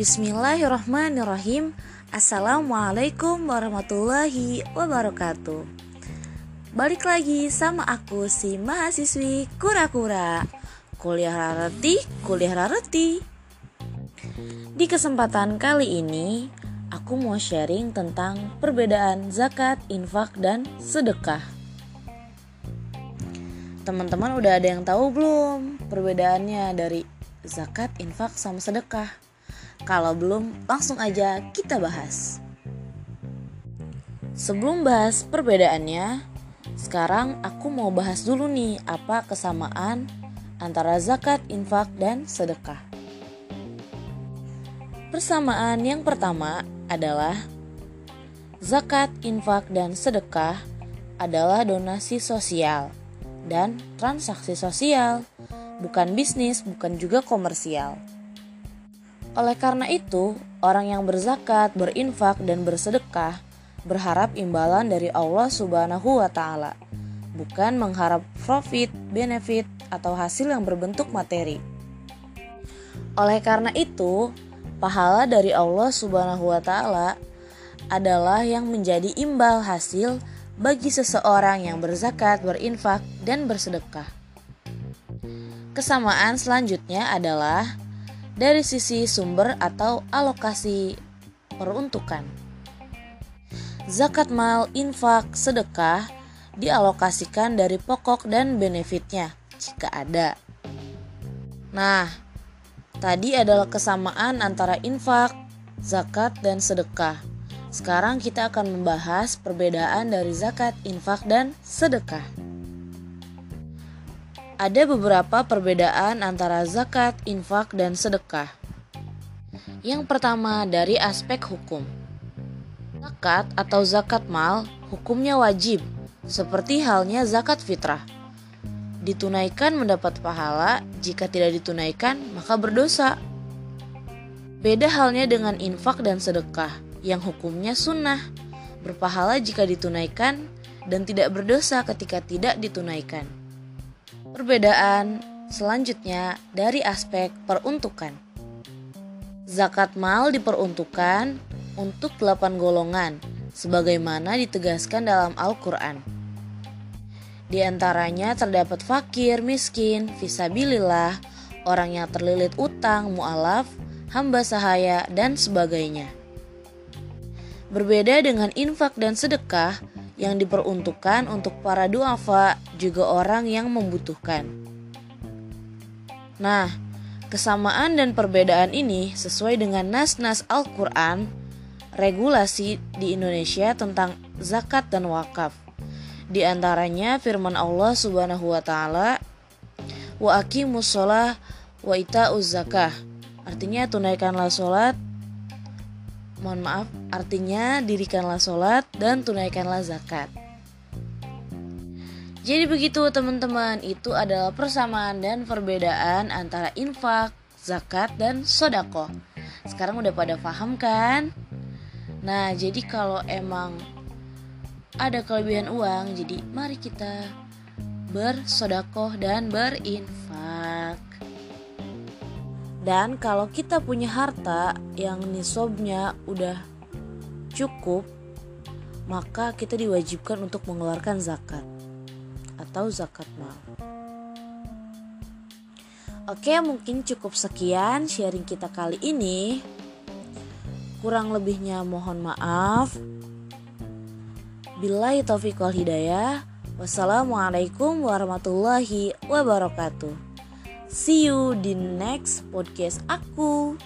Bismillahirrahmanirrahim. Assalamualaikum warahmatullahi wabarakatuh. Balik lagi sama aku si mahasiswi kura-kura. Kuliah rareti, kuliah rareti. Di kesempatan kali ini Aku mau sharing tentang perbedaan zakat, infak, dan sedekah. Teman-teman udah ada yang tahu belum perbedaannya dari zakat, infak, sama sedekah? Kalau belum, langsung aja kita bahas. Sebelum bahas perbedaannya, sekarang aku mau bahas dulu nih apa kesamaan antara zakat, infak, dan sedekah. Persamaan yang pertama adalah zakat, infak, dan sedekah adalah donasi sosial dan transaksi sosial, bukan bisnis, bukan juga komersial. Oleh karena itu, orang yang berzakat, berinfak, dan bersedekah berharap imbalan dari Allah Subhanahu wa Ta'ala, bukan mengharap profit, benefit, atau hasil yang berbentuk materi. Oleh karena itu, pahala dari Allah Subhanahu wa Ta'ala adalah yang menjadi imbal hasil bagi seseorang yang berzakat, berinfak, dan bersedekah. Kesamaan selanjutnya adalah dari sisi sumber atau alokasi peruntukan. Zakat mal, infak, sedekah dialokasikan dari pokok dan benefitnya jika ada. Nah, tadi adalah kesamaan antara infak, zakat, dan sedekah. Sekarang kita akan membahas perbedaan dari zakat, infak, dan sedekah. Ada beberapa perbedaan antara zakat, infak, dan sedekah. Yang pertama dari aspek hukum. Zakat atau zakat mal hukumnya wajib, seperti halnya zakat fitrah. Ditunaikan mendapat pahala, jika tidak ditunaikan maka berdosa. Beda halnya dengan infak dan sedekah, yang hukumnya sunnah, berpahala jika ditunaikan dan tidak berdosa ketika tidak ditunaikan. Perbedaan selanjutnya dari aspek peruntukan. Zakat mal diperuntukkan untuk delapan golongan, sebagaimana ditegaskan dalam Al-Quran. Di antaranya terdapat fakir, miskin, visabilillah, orang yang terlilit utang, mu'alaf, hamba sahaya, dan sebagainya. Berbeda dengan infak dan sedekah, yang diperuntukkan untuk para duafa juga orang yang membutuhkan. Nah, kesamaan dan perbedaan ini sesuai dengan nas-nas Al-Quran, regulasi di Indonesia tentang zakat dan wakaf. Di antaranya firman Allah Subhanahu wa taala, "Wa aqimus shalah wa ita'uz zakah." Artinya tunaikanlah sholat mohon maaf, artinya dirikanlah sholat dan tunaikanlah zakat. Jadi begitu teman-teman, itu adalah persamaan dan perbedaan antara infak, zakat, dan sodako. Sekarang udah pada paham kan? Nah, jadi kalau emang ada kelebihan uang, jadi mari kita bersodakoh dan berinfak. Dan kalau kita punya harta yang nisobnya udah cukup, maka kita diwajibkan untuk mengeluarkan zakat atau zakat mal. Oke, mungkin cukup sekian sharing kita kali ini. Kurang lebihnya mohon maaf. Bila taufiq wal hidayah. Wassalamualaikum warahmatullahi wabarakatuh. See you di next podcast aku.